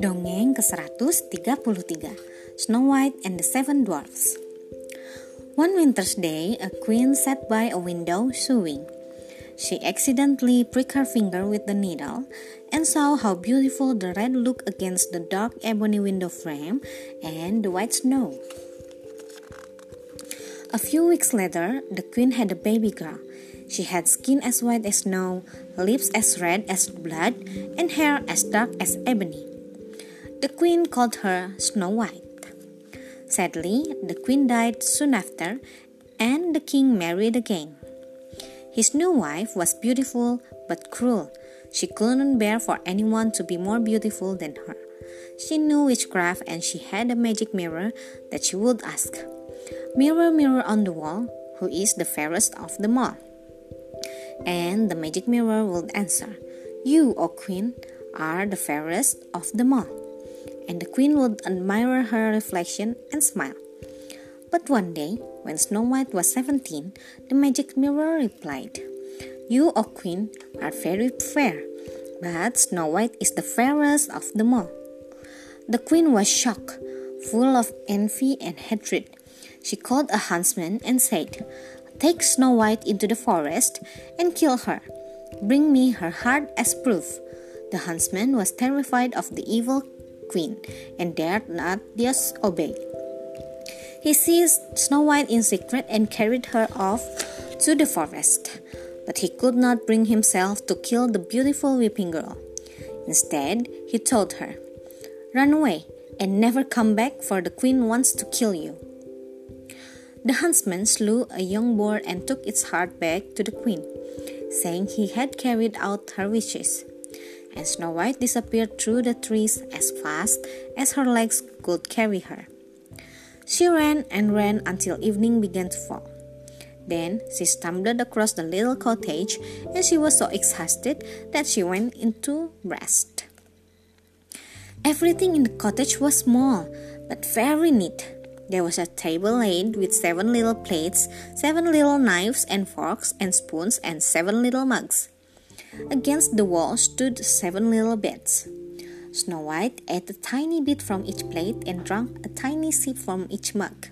Dongeng ke-133 Snow White and the Seven Dwarfs One winter's day, a queen sat by a window sewing. She accidentally pricked her finger with the needle and saw how beautiful the red looked against the dark ebony window frame and the white snow. A few weeks later, the queen had a baby girl. She had skin as white as snow, lips as red as blood, and hair as dark as ebony. The queen called her Snow White. Sadly, the queen died soon after, and the king married again. His new wife was beautiful but cruel. She couldn't bear for anyone to be more beautiful than her. She knew witchcraft and she had a magic mirror that she would ask. Mirror, mirror on the wall, who is the fairest of them all? And the magic mirror would answer, You, O queen, are the fairest of them all. And the queen would admire her reflection and smile. But one day, when Snow White was 17, the magic mirror replied, You, O queen, are very fair, but Snow White is the fairest of them all. The queen was shocked, full of envy and hatred. She called a huntsman and said, Take Snow White into the forest and kill her. Bring me her heart as proof. The huntsman was terrified of the evil queen and dared not disobey. He seized Snow White in secret and carried her off to the forest. But he could not bring himself to kill the beautiful weeping girl. Instead, he told her, Run away and never come back, for the queen wants to kill you. The huntsman slew a young boar and took its heart back to the queen, saying he had carried out her wishes. And Snow White disappeared through the trees as fast as her legs could carry her. She ran and ran until evening began to fall. Then she stumbled across the little cottage and she was so exhausted that she went into rest. Everything in the cottage was small but very neat. There was a table laid with seven little plates, seven little knives and forks and spoons, and seven little mugs. Against the wall stood seven little beds. Snow White ate a tiny bit from each plate and drank a tiny sip from each mug.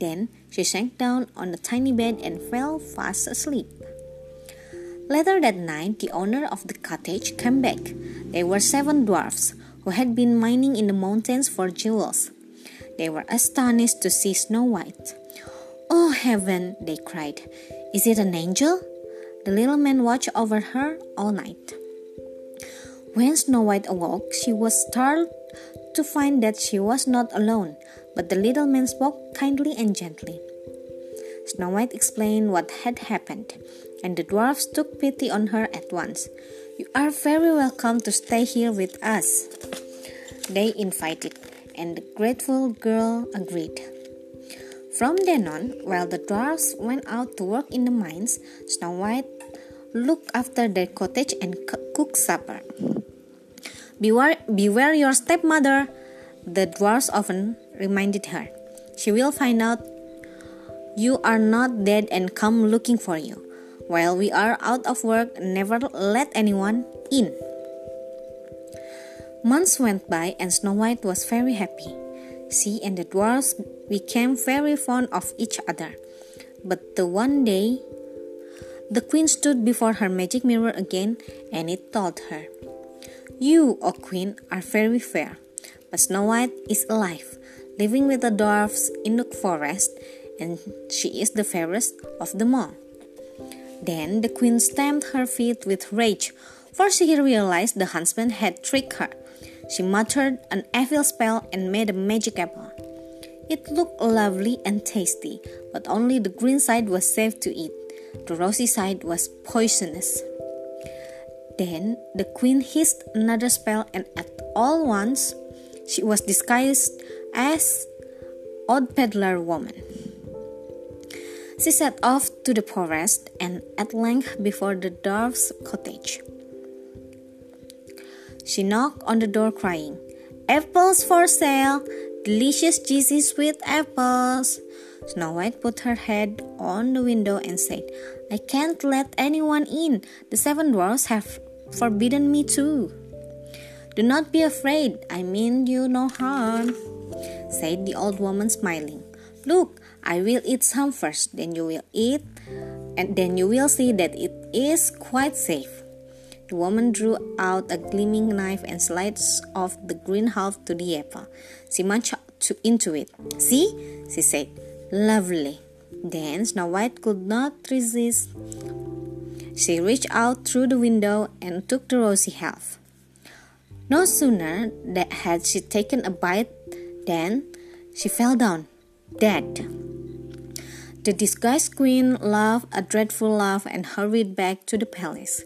Then she sank down on the tiny bed and fell fast asleep. Later that night, the owner of the cottage came back. They were seven dwarfs who had been mining in the mountains for jewels. They were astonished to see Snow White. Oh heaven, they cried. Is it an angel? The little man watched over her all night. When Snow White awoke, she was startled to find that she was not alone, but the little man spoke kindly and gently. Snow White explained what had happened, and the dwarfs took pity on her at once. You are very welcome to stay here with us. They invited and the grateful girl agreed. From then on, while the dwarfs went out to work in the mines, Snow White looked after their cottage and cooked supper. Beware, beware your stepmother, the dwarfs often reminded her. She will find out you are not dead and come looking for you. While we are out of work, never let anyone in. Months went by and Snow White was very happy. She and the dwarfs became very fond of each other. But the one day, the queen stood before her magic mirror again and it told her, You, O queen, are very fair, but Snow White is alive, living with the dwarfs in the forest, and she is the fairest of them all. Then the queen stamped her feet with rage, for she realized the huntsman had tricked her. She muttered an evil spell and made a magic apple. It looked lovely and tasty, but only the green side was safe to eat. The rosy side was poisonous. Then the queen hissed another spell, and at all once she was disguised as odd peddler woman. She set off to the forest and at length before the dwarf's cottage. She knocked on the door crying, Apples for sale! Delicious juicy sweet apples! Snow White put her head on the window and said, I can't let anyone in. The seven dwarfs have forbidden me to. Do not be afraid, I mean you no harm, said the old woman smiling. Look, I will eat some first, then you will eat, and then you will see that it is quite safe. The woman drew out a gleaming knife and sliced off the green half to the apple. She munched into it. See, she said, lovely. Then Snow White could not resist. She reached out through the window and took the rosy half. No sooner had she taken a bite than she fell down, dead. The disguised queen laughed a dreadful laugh and hurried back to the palace.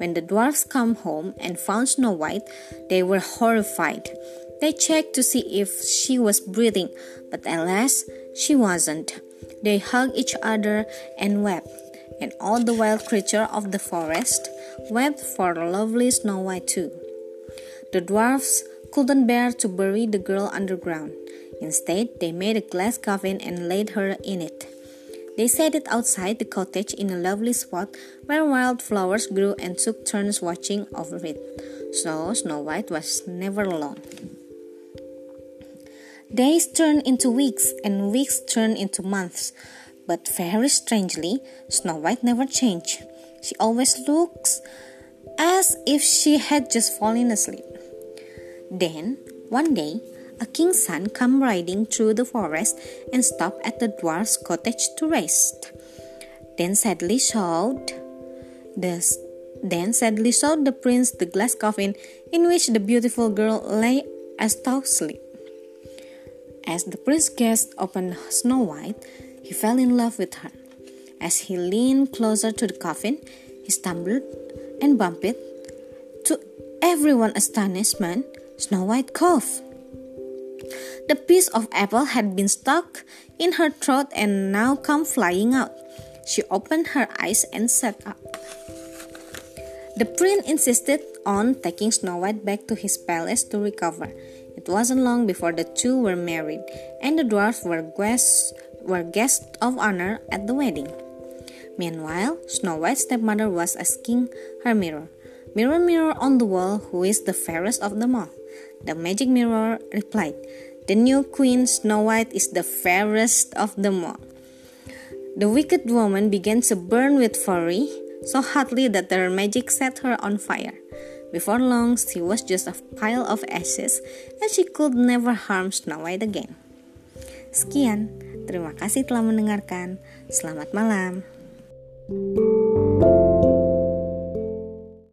When the dwarfs come home and found Snow White, they were horrified. They checked to see if she was breathing, but alas, she wasn't. They hugged each other and wept, and all the wild creatures of the forest wept for lovely Snow White too. The dwarfs couldn't bear to bury the girl underground. Instead, they made a glass coffin and laid her in it. They set it outside the cottage in a lovely spot where wild flowers grew and took turns watching over it. So Snow White was never alone. Days turned into weeks, and weeks turned into months. But very strangely, Snow White never changed. She always looks as if she had just fallen asleep. Then, one day, a king's son come riding through the forest and stopped at the dwarf's cottage to rest. Then sadly showed the then sadly showed the prince the glass coffin in which the beautiful girl lay asleep. As the prince gazed upon Snow White, he fell in love with her. As he leaned closer to the coffin, he stumbled and bumped it. To everyone's astonishment, Snow White coughed. The piece of apple had been stuck in her throat and now come flying out. She opened her eyes and sat up. The prince insisted on taking Snow White back to his palace to recover. It wasn't long before the two were married, and the dwarfs were guests, were guests of honor at the wedding. Meanwhile, Snow White's stepmother was asking her mirror, Mirror, mirror on the wall, who is the fairest of them all? The magic mirror replied, the new queen Snow White is the fairest of them all. The wicked woman began to burn with fury so hotly that her magic set her on fire. Before long, she was just a pile of ashes and she could never harm Snow White again. Sekian, terima kasih telah mendengarkan. Selamat malam. thank you